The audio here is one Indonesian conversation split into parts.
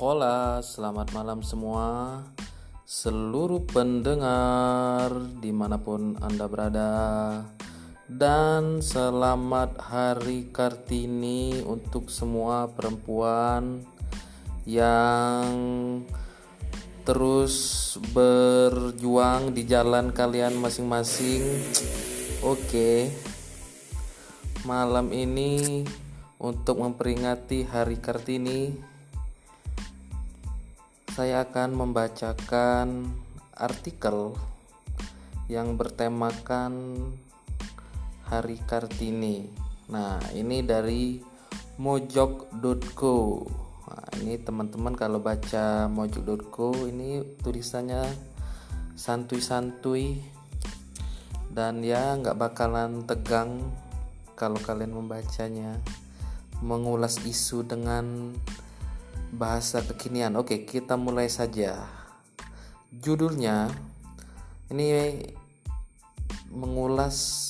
Hola, selamat malam semua. Seluruh pendengar di mana pun Anda berada. Dan selamat Hari Kartini untuk semua perempuan Yang terus berjuang di jalan kalian masing-masing. Oke Malam ini untuk memperingati Hari Kartini saya akan membacakan artikel yang bertemakan Hari Kartini. Nah, ini dari mojok.co. Nah, ini teman-teman kalau baca mojok.co ini tulisannya santuy-santuy dan ya nggak bakalan tegang kalau kalian membacanya mengulas isu dengan bahasa kekinian. Oke, kita mulai saja. Judulnya ini mengulas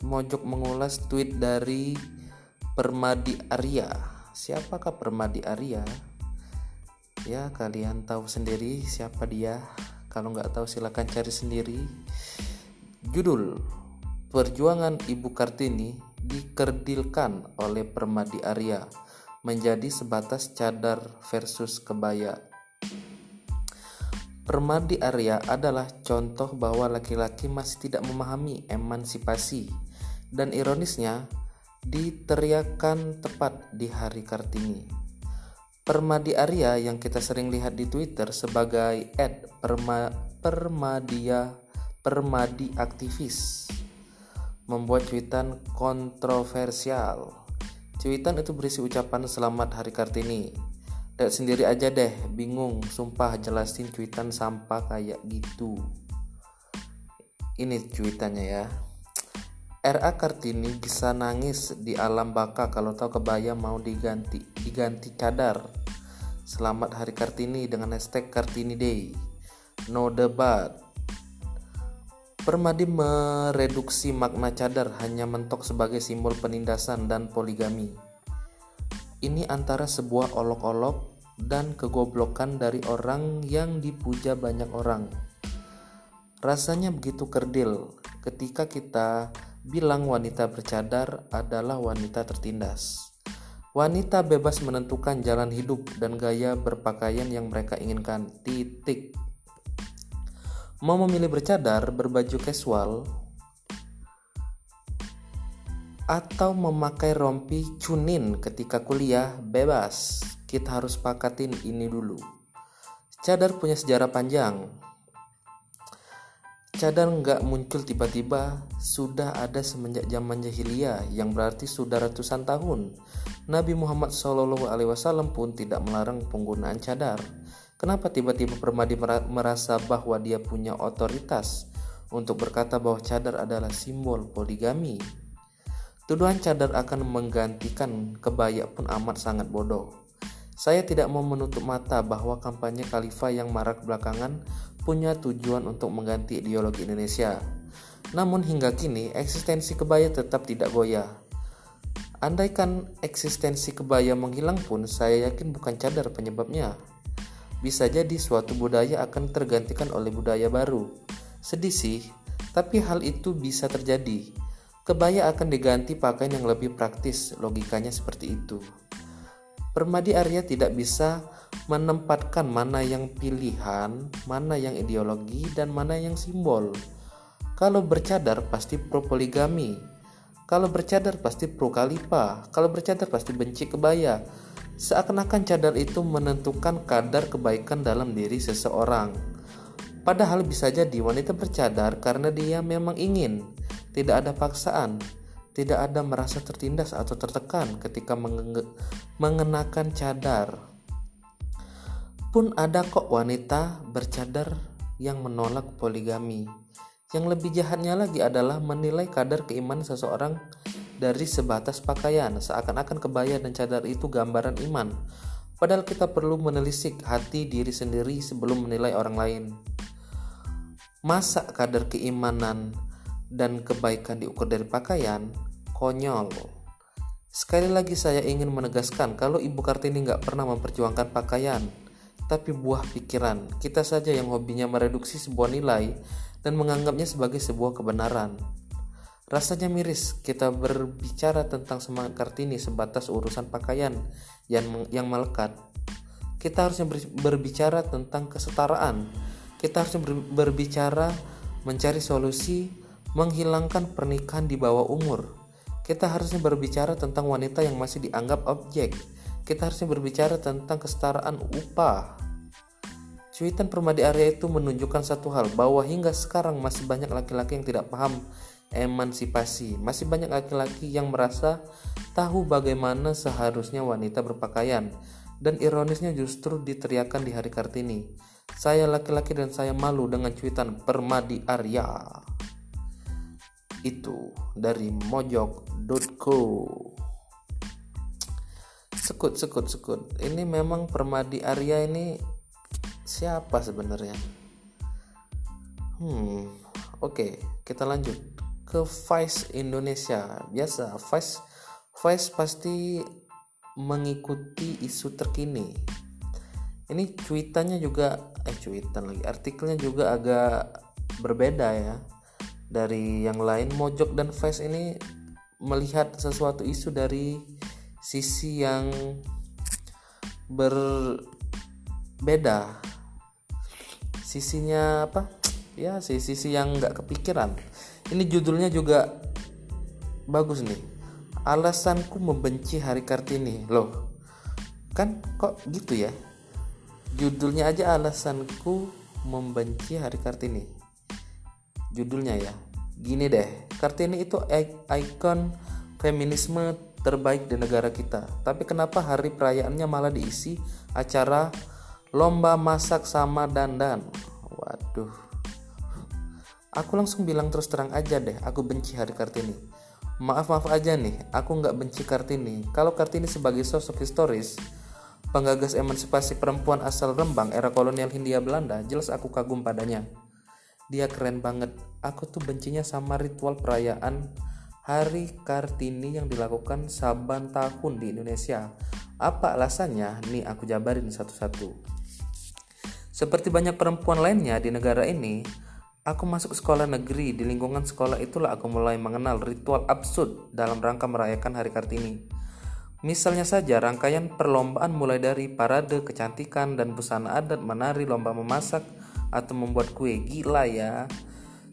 mojok mengulas tweet dari Permadi Arya. Siapakah Permadi Arya? Ya, kalian tahu sendiri siapa dia. Kalau nggak tahu silakan cari sendiri. Judul Perjuangan Ibu Kartini dikerdilkan oleh Permadi Arya menjadi sebatas cadar versus kebaya. Permadi Arya adalah contoh bahwa laki-laki masih tidak memahami emansipasi dan ironisnya diteriakan tepat di hari Kartini. Permadi Arya yang kita sering lihat di Twitter sebagai Ed Perma, Permadia Permadi aktivis membuat cuitan kontroversial Cuitan itu berisi ucapan selamat hari Kartini. Lihat sendiri aja deh, bingung, sumpah jelasin cuitan sampah kayak gitu. Ini cuitannya ya. RA Kartini bisa nangis di alam baka kalau tahu kebaya mau diganti diganti cadar. Selamat Hari Kartini dengan hashtag Kartini Day. No debat. Permadi mereduksi makna cadar hanya mentok sebagai simbol penindasan dan poligami. Ini antara sebuah olok-olok dan kegoblokan dari orang yang dipuja banyak orang. Rasanya begitu kerdil ketika kita bilang wanita bercadar adalah wanita tertindas. Wanita bebas menentukan jalan hidup dan gaya berpakaian yang mereka inginkan. Titik. Mau memilih bercadar, berbaju casual, atau memakai rompi cunin ketika kuliah bebas. Kita harus pakatin ini dulu. Cadar punya sejarah panjang. Cadar nggak muncul tiba-tiba, sudah ada semenjak zaman jahiliyah yang berarti sudah ratusan tahun. Nabi Muhammad SAW pun tidak melarang penggunaan cadar. Kenapa tiba-tiba Permadi merasa bahwa dia punya otoritas untuk berkata bahwa cadar adalah simbol poligami? Tuduhan cadar akan menggantikan kebaya pun amat sangat bodoh. Saya tidak mau menutup mata bahwa kampanye khalifah yang marak belakangan punya tujuan untuk mengganti ideologi Indonesia. Namun hingga kini eksistensi kebaya tetap tidak goyah. Andaikan eksistensi kebaya menghilang pun saya yakin bukan cadar penyebabnya. Bisa jadi suatu budaya akan tergantikan oleh budaya baru. Sedih sih, tapi hal itu bisa terjadi. Kebaya akan diganti pakaian yang lebih praktis, logikanya seperti itu. Permadi Arya tidak bisa menempatkan mana yang pilihan, mana yang ideologi, dan mana yang simbol. Kalau bercadar pasti pro poligami. Kalau bercadar pasti pro kalipa. Kalau bercadar pasti benci kebaya. Seakan-akan cadar itu menentukan kadar kebaikan dalam diri seseorang. Padahal bisa jadi wanita bercadar karena dia memang ingin, tidak ada paksaan, tidak ada merasa tertindas atau tertekan ketika mengenakan cadar. Pun ada kok wanita bercadar yang menolak poligami. Yang lebih jahatnya lagi adalah menilai kadar keimanan seseorang dari sebatas pakaian, seakan-akan kebaya dan cadar itu gambaran iman. Padahal kita perlu menelisik hati diri sendiri sebelum menilai orang lain. Masa kadar keimanan dan kebaikan diukur dari pakaian? Konyol. Sekali lagi saya ingin menegaskan kalau Ibu Kartini nggak pernah memperjuangkan pakaian, tapi buah pikiran. Kita saja yang hobinya mereduksi sebuah nilai dan menganggapnya sebagai sebuah kebenaran. Rasanya miris kita berbicara tentang semangat Kartini sebatas urusan pakaian yang yang melekat. Kita harusnya berbicara tentang kesetaraan. Kita harusnya berbicara mencari solusi menghilangkan pernikahan di bawah umur kita harusnya berbicara tentang wanita yang masih dianggap objek. Kita harusnya berbicara tentang kesetaraan upah. Cuitan Permadi Arya itu menunjukkan satu hal bahwa hingga sekarang masih banyak laki-laki yang tidak paham emansipasi. Masih banyak laki-laki yang merasa tahu bagaimana seharusnya wanita berpakaian. Dan ironisnya justru diteriakan di hari Kartini. Saya laki-laki dan saya malu dengan cuitan Permadi Arya itu dari mojok.co sekut sekut sekut ini memang Permadi Arya ini siapa sebenarnya hmm oke okay, kita lanjut ke Vice Indonesia. Biasa Vice Vice pasti mengikuti isu terkini. Ini cuitannya juga eh cuitan lagi artikelnya juga agak berbeda ya. Dari yang lain Mojok dan Vice ini melihat sesuatu isu dari sisi yang berbeda. Sisinya apa? Ya sisi sisi yang nggak kepikiran ini judulnya juga bagus nih. Alasanku membenci hari kartini. Loh kan kok gitu ya? Judulnya aja alasanku membenci hari kartini. Judulnya ya. Gini deh Kartini itu ikon feminisme terbaik di negara kita. Tapi kenapa hari perayaannya malah diisi acara lomba masak sama dandan? Waduh aku langsung bilang terus terang aja deh aku benci hari Kartini maaf maaf aja nih aku nggak benci Kartini kalau Kartini sebagai sosok historis penggagas emansipasi perempuan asal Rembang era kolonial Hindia Belanda jelas aku kagum padanya dia keren banget aku tuh bencinya sama ritual perayaan Hari Kartini yang dilakukan saban tahun di Indonesia. Apa alasannya? Nih aku jabarin satu-satu. Seperti banyak perempuan lainnya di negara ini, aku masuk sekolah negeri. Di lingkungan sekolah itulah aku mulai mengenal ritual absurd dalam rangka merayakan Hari Kartini. Misalnya saja rangkaian perlombaan mulai dari parade kecantikan dan busana adat, menari, lomba memasak, atau membuat kue gila ya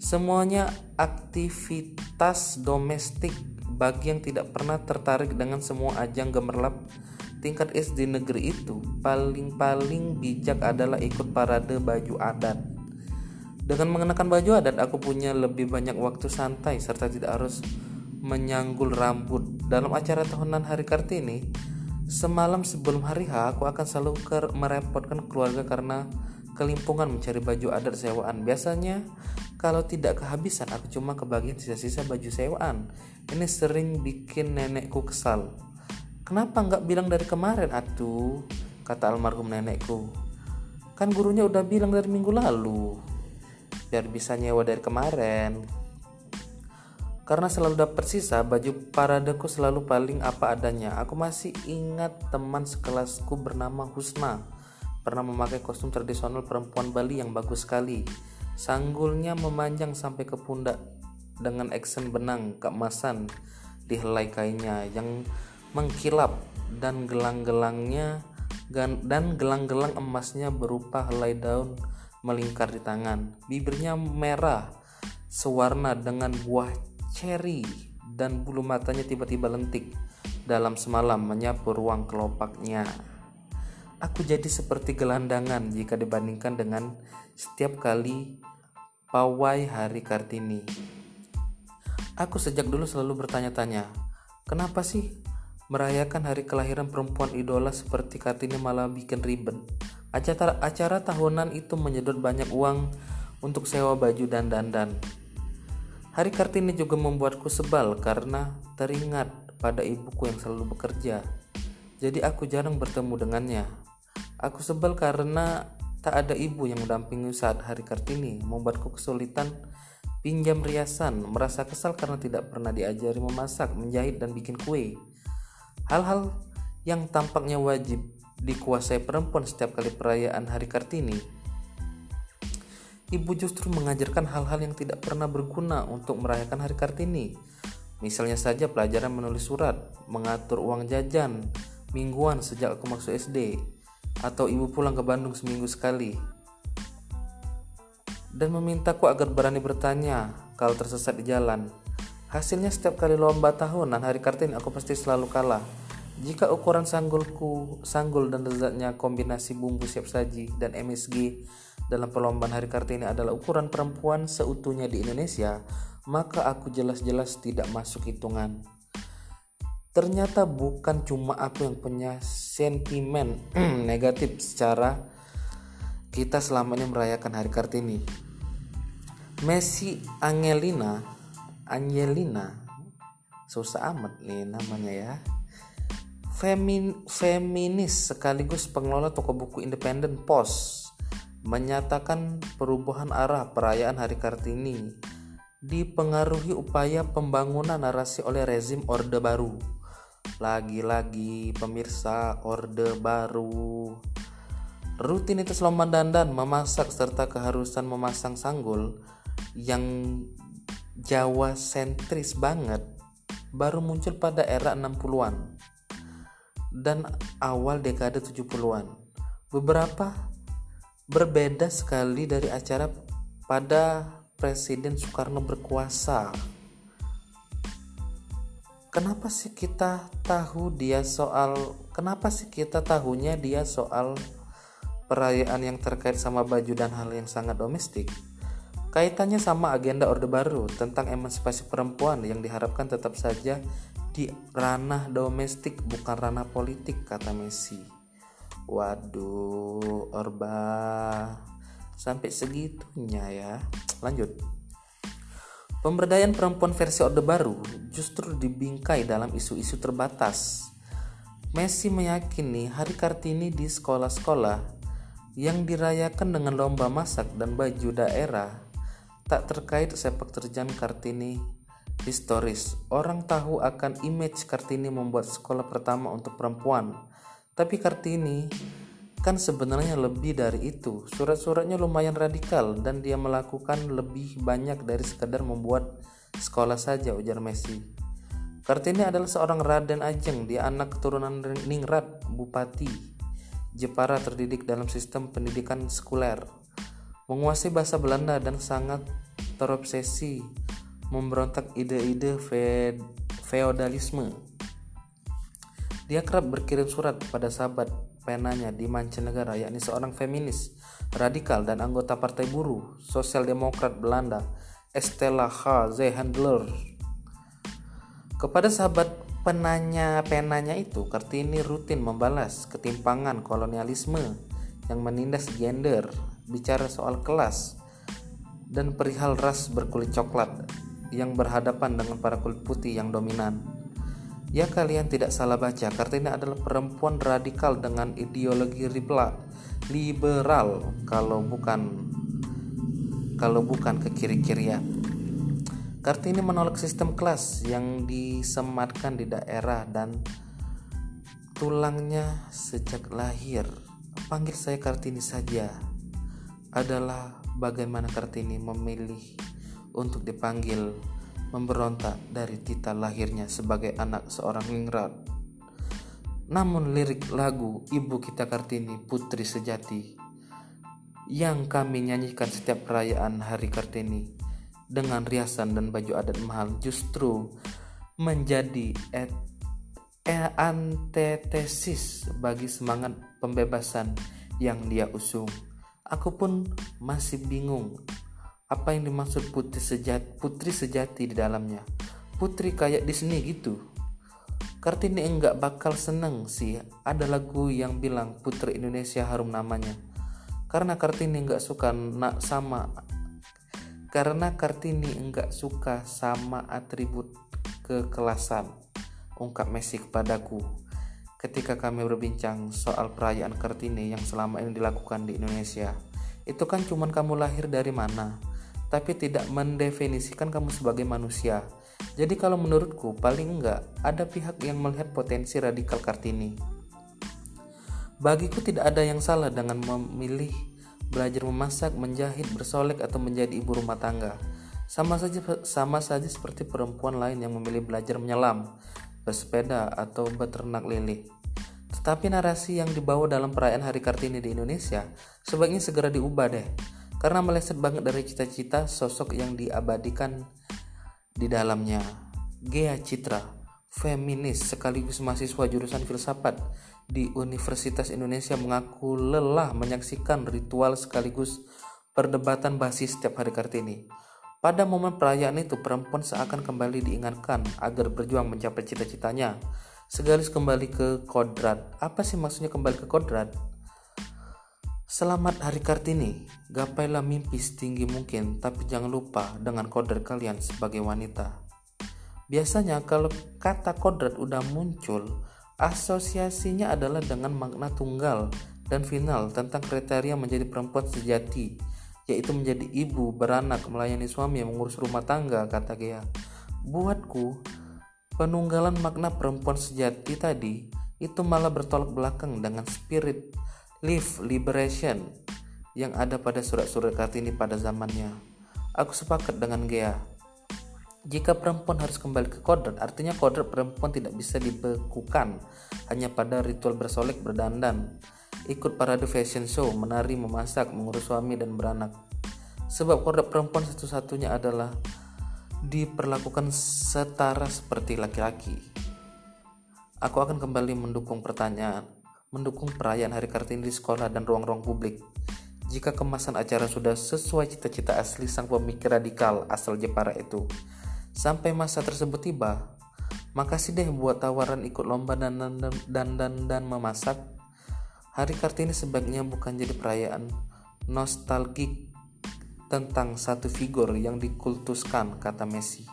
semuanya aktivitas domestik bagi yang tidak pernah tertarik dengan semua ajang gemerlap tingkat SD negeri itu paling-paling bijak adalah ikut parade baju adat dengan mengenakan baju adat aku punya lebih banyak waktu santai serta tidak harus menyanggul rambut dalam acara tahunan hari Kartini semalam sebelum hari H aku akan selalu merepotkan keluarga karena kelimpungan mencari baju adat sewaan. Biasanya kalau tidak kehabisan aku cuma kebagian sisa-sisa baju sewaan. Ini sering bikin nenekku kesal. Kenapa nggak bilang dari kemarin atuh? Kata almarhum nenekku. Kan gurunya udah bilang dari minggu lalu. Biar bisa nyewa dari kemarin. Karena selalu dapat sisa, baju paradeku selalu paling apa adanya. Aku masih ingat teman sekelasku bernama Husna pernah memakai kostum tradisional perempuan Bali yang bagus sekali. Sanggulnya memanjang sampai ke pundak dengan eksen benang keemasan di helai kainnya yang mengkilap dan gelang-gelangnya dan gelang-gelang emasnya berupa helai daun melingkar di tangan. Bibirnya merah sewarna dengan buah ceri dan bulu matanya tiba-tiba lentik dalam semalam menyapu ruang kelopaknya. Aku jadi seperti gelandangan jika dibandingkan dengan setiap kali pawai hari Kartini. Aku sejak dulu selalu bertanya-tanya, kenapa sih merayakan hari kelahiran perempuan idola seperti Kartini malah bikin ribet? Acara, acara tahunan itu menyedot banyak uang untuk sewa baju dan dandan. Hari Kartini juga membuatku sebal karena teringat pada ibuku yang selalu bekerja. Jadi aku jarang bertemu dengannya. Aku sebel karena tak ada ibu yang mendampingi saat hari Kartini, membuatku kesulitan pinjam riasan, merasa kesal karena tidak pernah diajari memasak, menjahit dan bikin kue. Hal-hal yang tampaknya wajib dikuasai perempuan setiap kali perayaan Hari Kartini. Ibu justru mengajarkan hal-hal yang tidak pernah berguna untuk merayakan Hari Kartini. Misalnya saja pelajaran menulis surat, mengatur uang jajan, mingguan sejak aku masuk SD, atau ibu pulang ke Bandung seminggu sekali. Dan memintaku agar berani bertanya kalau tersesat di jalan. Hasilnya setiap kali lomba tahunan hari Kartini aku pasti selalu kalah. Jika ukuran sanggulku, sanggul dan lezatnya kombinasi bumbu siap saji dan MSG dalam perlombaan hari Kartini adalah ukuran perempuan seutuhnya di Indonesia, maka aku jelas-jelas tidak masuk hitungan. Ternyata bukan cuma aku yang punya sentimen negatif secara kita selamanya merayakan hari Kartini. Messi Angelina Angelina susah amat nih namanya ya Femin, feminis sekaligus pengelola toko buku independen Pos menyatakan perubahan arah perayaan Hari Kartini dipengaruhi upaya pembangunan narasi oleh rezim Orde Baru. Lagi-lagi pemirsa Orde Baru. Rutinitas lomba dandan, memasak serta keharusan memasang sanggul yang Jawa sentris banget baru muncul pada era 60-an dan awal dekade 70-an. Beberapa berbeda sekali dari acara pada Presiden Soekarno berkuasa. Kenapa sih kita tahu dia soal kenapa sih kita tahunya dia soal perayaan yang terkait sama baju dan hal yang sangat domestik? Kaitannya sama agenda Orde Baru tentang emansipasi perempuan yang diharapkan tetap saja di ranah domestik bukan ranah politik kata Messi. Waduh, Orba sampai segitunya ya. Lanjut. Pemberdayaan perempuan versi Orde Baru justru dibingkai dalam isu-isu terbatas. Messi meyakini Hari Kartini di sekolah-sekolah yang dirayakan dengan lomba masak dan baju daerah tak terkait sepak terjang Kartini historis. Orang tahu akan image Kartini membuat sekolah pertama untuk perempuan. Tapi Kartini kan sebenarnya lebih dari itu. Surat-suratnya lumayan radikal dan dia melakukan lebih banyak dari sekadar membuat sekolah saja ujar Messi. Kartini adalah seorang Raden Ajeng, dia anak keturunan Ningrat, Bupati Jepara terdidik dalam sistem pendidikan sekuler menguasai bahasa Belanda dan sangat terobsesi memberontak ide-ide feodalisme. Dia kerap berkirim surat pada sahabat penanya di mancanegara yakni seorang feminis radikal dan anggota partai buruh sosial demokrat Belanda Estella H. Z. Handler. Kepada sahabat penanya penanya itu, Kartini rutin membalas ketimpangan kolonialisme yang menindas gender bicara soal kelas dan perihal ras berkulit coklat yang berhadapan dengan para kulit putih yang dominan. Ya kalian tidak salah baca, Kartini adalah perempuan radikal dengan ideologi ribla, liberal kalau bukan kalau bukan ke kiri-kirian. Kartini menolak sistem kelas yang disematkan di daerah dan tulangnya sejak lahir. Panggil saya Kartini saja adalah bagaimana Kartini memilih untuk dipanggil memberontak dari tita lahirnya sebagai anak seorang ningrat. Namun lirik lagu Ibu Kita Kartini Putri Sejati yang kami nyanyikan setiap perayaan Hari Kartini dengan riasan dan baju adat mahal justru menjadi et, et antetesis bagi semangat pembebasan yang dia usung. Aku pun masih bingung apa yang dimaksud putri sejati, putri sejati di dalamnya. Putri kayak di sini gitu. Kartini enggak bakal seneng sih ada lagu yang bilang Putri Indonesia harum namanya. Karena Kartini enggak suka nak sama karena Kartini enggak suka sama atribut kekelasan. Ungkap Messi kepadaku ketika kami berbincang soal perayaan Kartini yang selama ini dilakukan di Indonesia. Itu kan cuman kamu lahir dari mana, tapi tidak mendefinisikan kamu sebagai manusia. Jadi kalau menurutku paling enggak ada pihak yang melihat potensi radikal Kartini. Bagiku tidak ada yang salah dengan memilih belajar memasak, menjahit, bersolek atau menjadi ibu rumah tangga. Sama saja sama saja seperti perempuan lain yang memilih belajar menyelam, bersepeda atau beternak lele. Tetapi narasi yang dibawa dalam perayaan Hari Kartini di Indonesia sebaiknya segera diubah deh. Karena meleset banget dari cita-cita sosok yang diabadikan di dalamnya. Gea Citra, feminis sekaligus mahasiswa jurusan filsafat di Universitas Indonesia mengaku lelah menyaksikan ritual sekaligus perdebatan basis setiap hari Kartini. Pada momen perayaan itu, perempuan seakan kembali diingatkan agar berjuang mencapai cita-citanya, sekaligus kembali ke kodrat. Apa sih maksudnya kembali ke kodrat? Selamat Hari Kartini, gapailah mimpi setinggi mungkin, tapi jangan lupa dengan kodrat kalian sebagai wanita. Biasanya kalau kata kodrat udah muncul, Asosiasinya adalah dengan makna tunggal dan final tentang kriteria menjadi perempuan sejati, yaitu menjadi ibu, beranak, melayani suami, mengurus rumah tangga, kata Gea. Buatku, penunggalan makna perempuan sejati tadi itu malah bertolak belakang dengan spirit live liberation yang ada pada surat-surat Kartini pada zamannya. Aku sepakat dengan Gea jika perempuan harus kembali ke kodrat, artinya kodrat perempuan tidak bisa dibekukan hanya pada ritual bersolek berdandan, ikut parade fashion show, menari, memasak, mengurus suami dan beranak. Sebab kodrat perempuan satu-satunya adalah diperlakukan setara seperti laki-laki. Aku akan kembali mendukung pertanyaan, mendukung perayaan Hari Kartini di sekolah dan ruang-ruang publik. Jika kemasan acara sudah sesuai cita-cita asli sang pemikir radikal asal Jepara itu, Sampai masa tersebut tiba, makasih deh buat tawaran ikut lomba dan dan dan dan, dan memasak. Hari Kartini sebaiknya bukan jadi perayaan nostalgik tentang satu figur yang dikultuskan, kata Messi.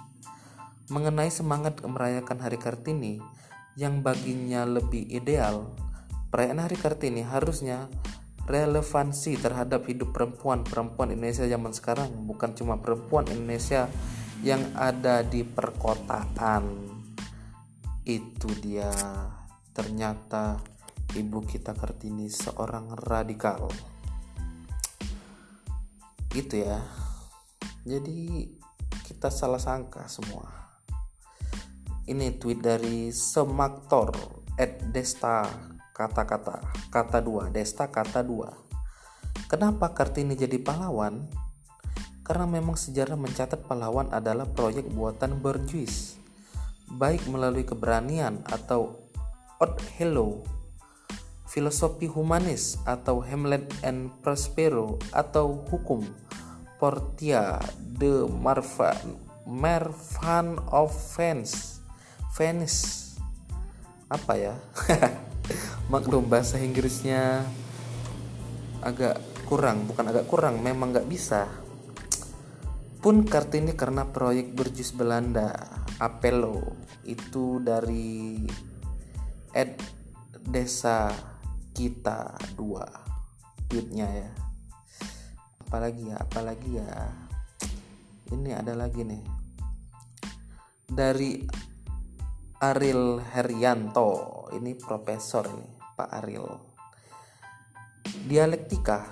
Mengenai semangat merayakan Hari Kartini yang baginya lebih ideal, perayaan Hari Kartini harusnya relevansi terhadap hidup perempuan-perempuan Indonesia zaman sekarang, bukan cuma perempuan Indonesia yang ada di perkotaan. Itu dia. Ternyata ibu kita Kartini seorang radikal. Gitu ya. Jadi kita salah sangka semua. Ini tweet dari Semaktor at Desta kata-kata. Kata dua. Desta kata dua. Kenapa Kartini jadi pahlawan? Karena memang sejarah mencatat pahlawan adalah proyek buatan berjuis, baik melalui keberanian atau Odd Hello, filosofi humanis atau Hamlet and Prospero atau hukum Portia de Marvan Mervan of Venice. Venice. Apa ya maklum bahasa Inggrisnya agak kurang bukan agak kurang memang nggak bisa. Pun Kartini karena proyek berjus Belanda Apello itu dari Ed Desa kita dua. Tweetnya ya. Apalagi ya apalagi ya. Ini ada lagi nih. Dari Ariel Herianto ini profesor ini Pak Ariel dialektika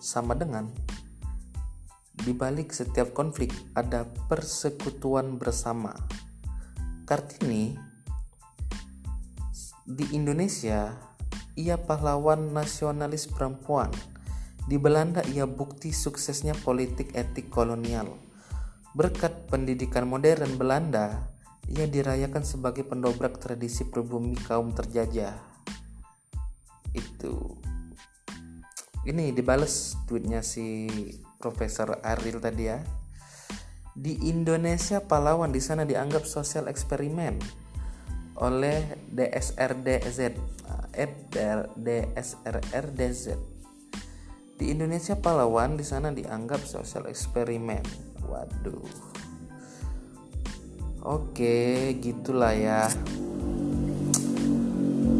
sama dengan di balik setiap konflik ada persekutuan bersama. Kartini di Indonesia ia pahlawan nasionalis perempuan. Di Belanda ia bukti suksesnya politik etik kolonial. Berkat pendidikan modern Belanda, ia dirayakan sebagai pendobrak tradisi pribumi kaum terjajah. Itu ini dibales tweetnya si Profesor Aril tadi ya. Di Indonesia pahlawan di sana dianggap sosial eksperimen oleh DSRDZ, DSRRDZ. Di Indonesia pahlawan di sana dianggap sosial eksperimen. Waduh. Oke, gitulah ya.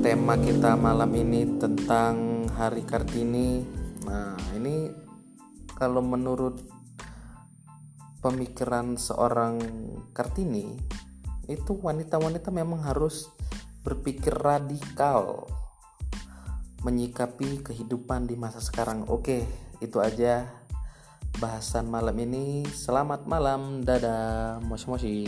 Tema kita malam ini tentang Hari Kartini. Nah, ini kalau menurut pemikiran seorang Kartini itu wanita-wanita memang harus berpikir radikal menyikapi kehidupan di masa sekarang. Oke, itu aja bahasan malam ini. Selamat malam, dadah, moshi moshi.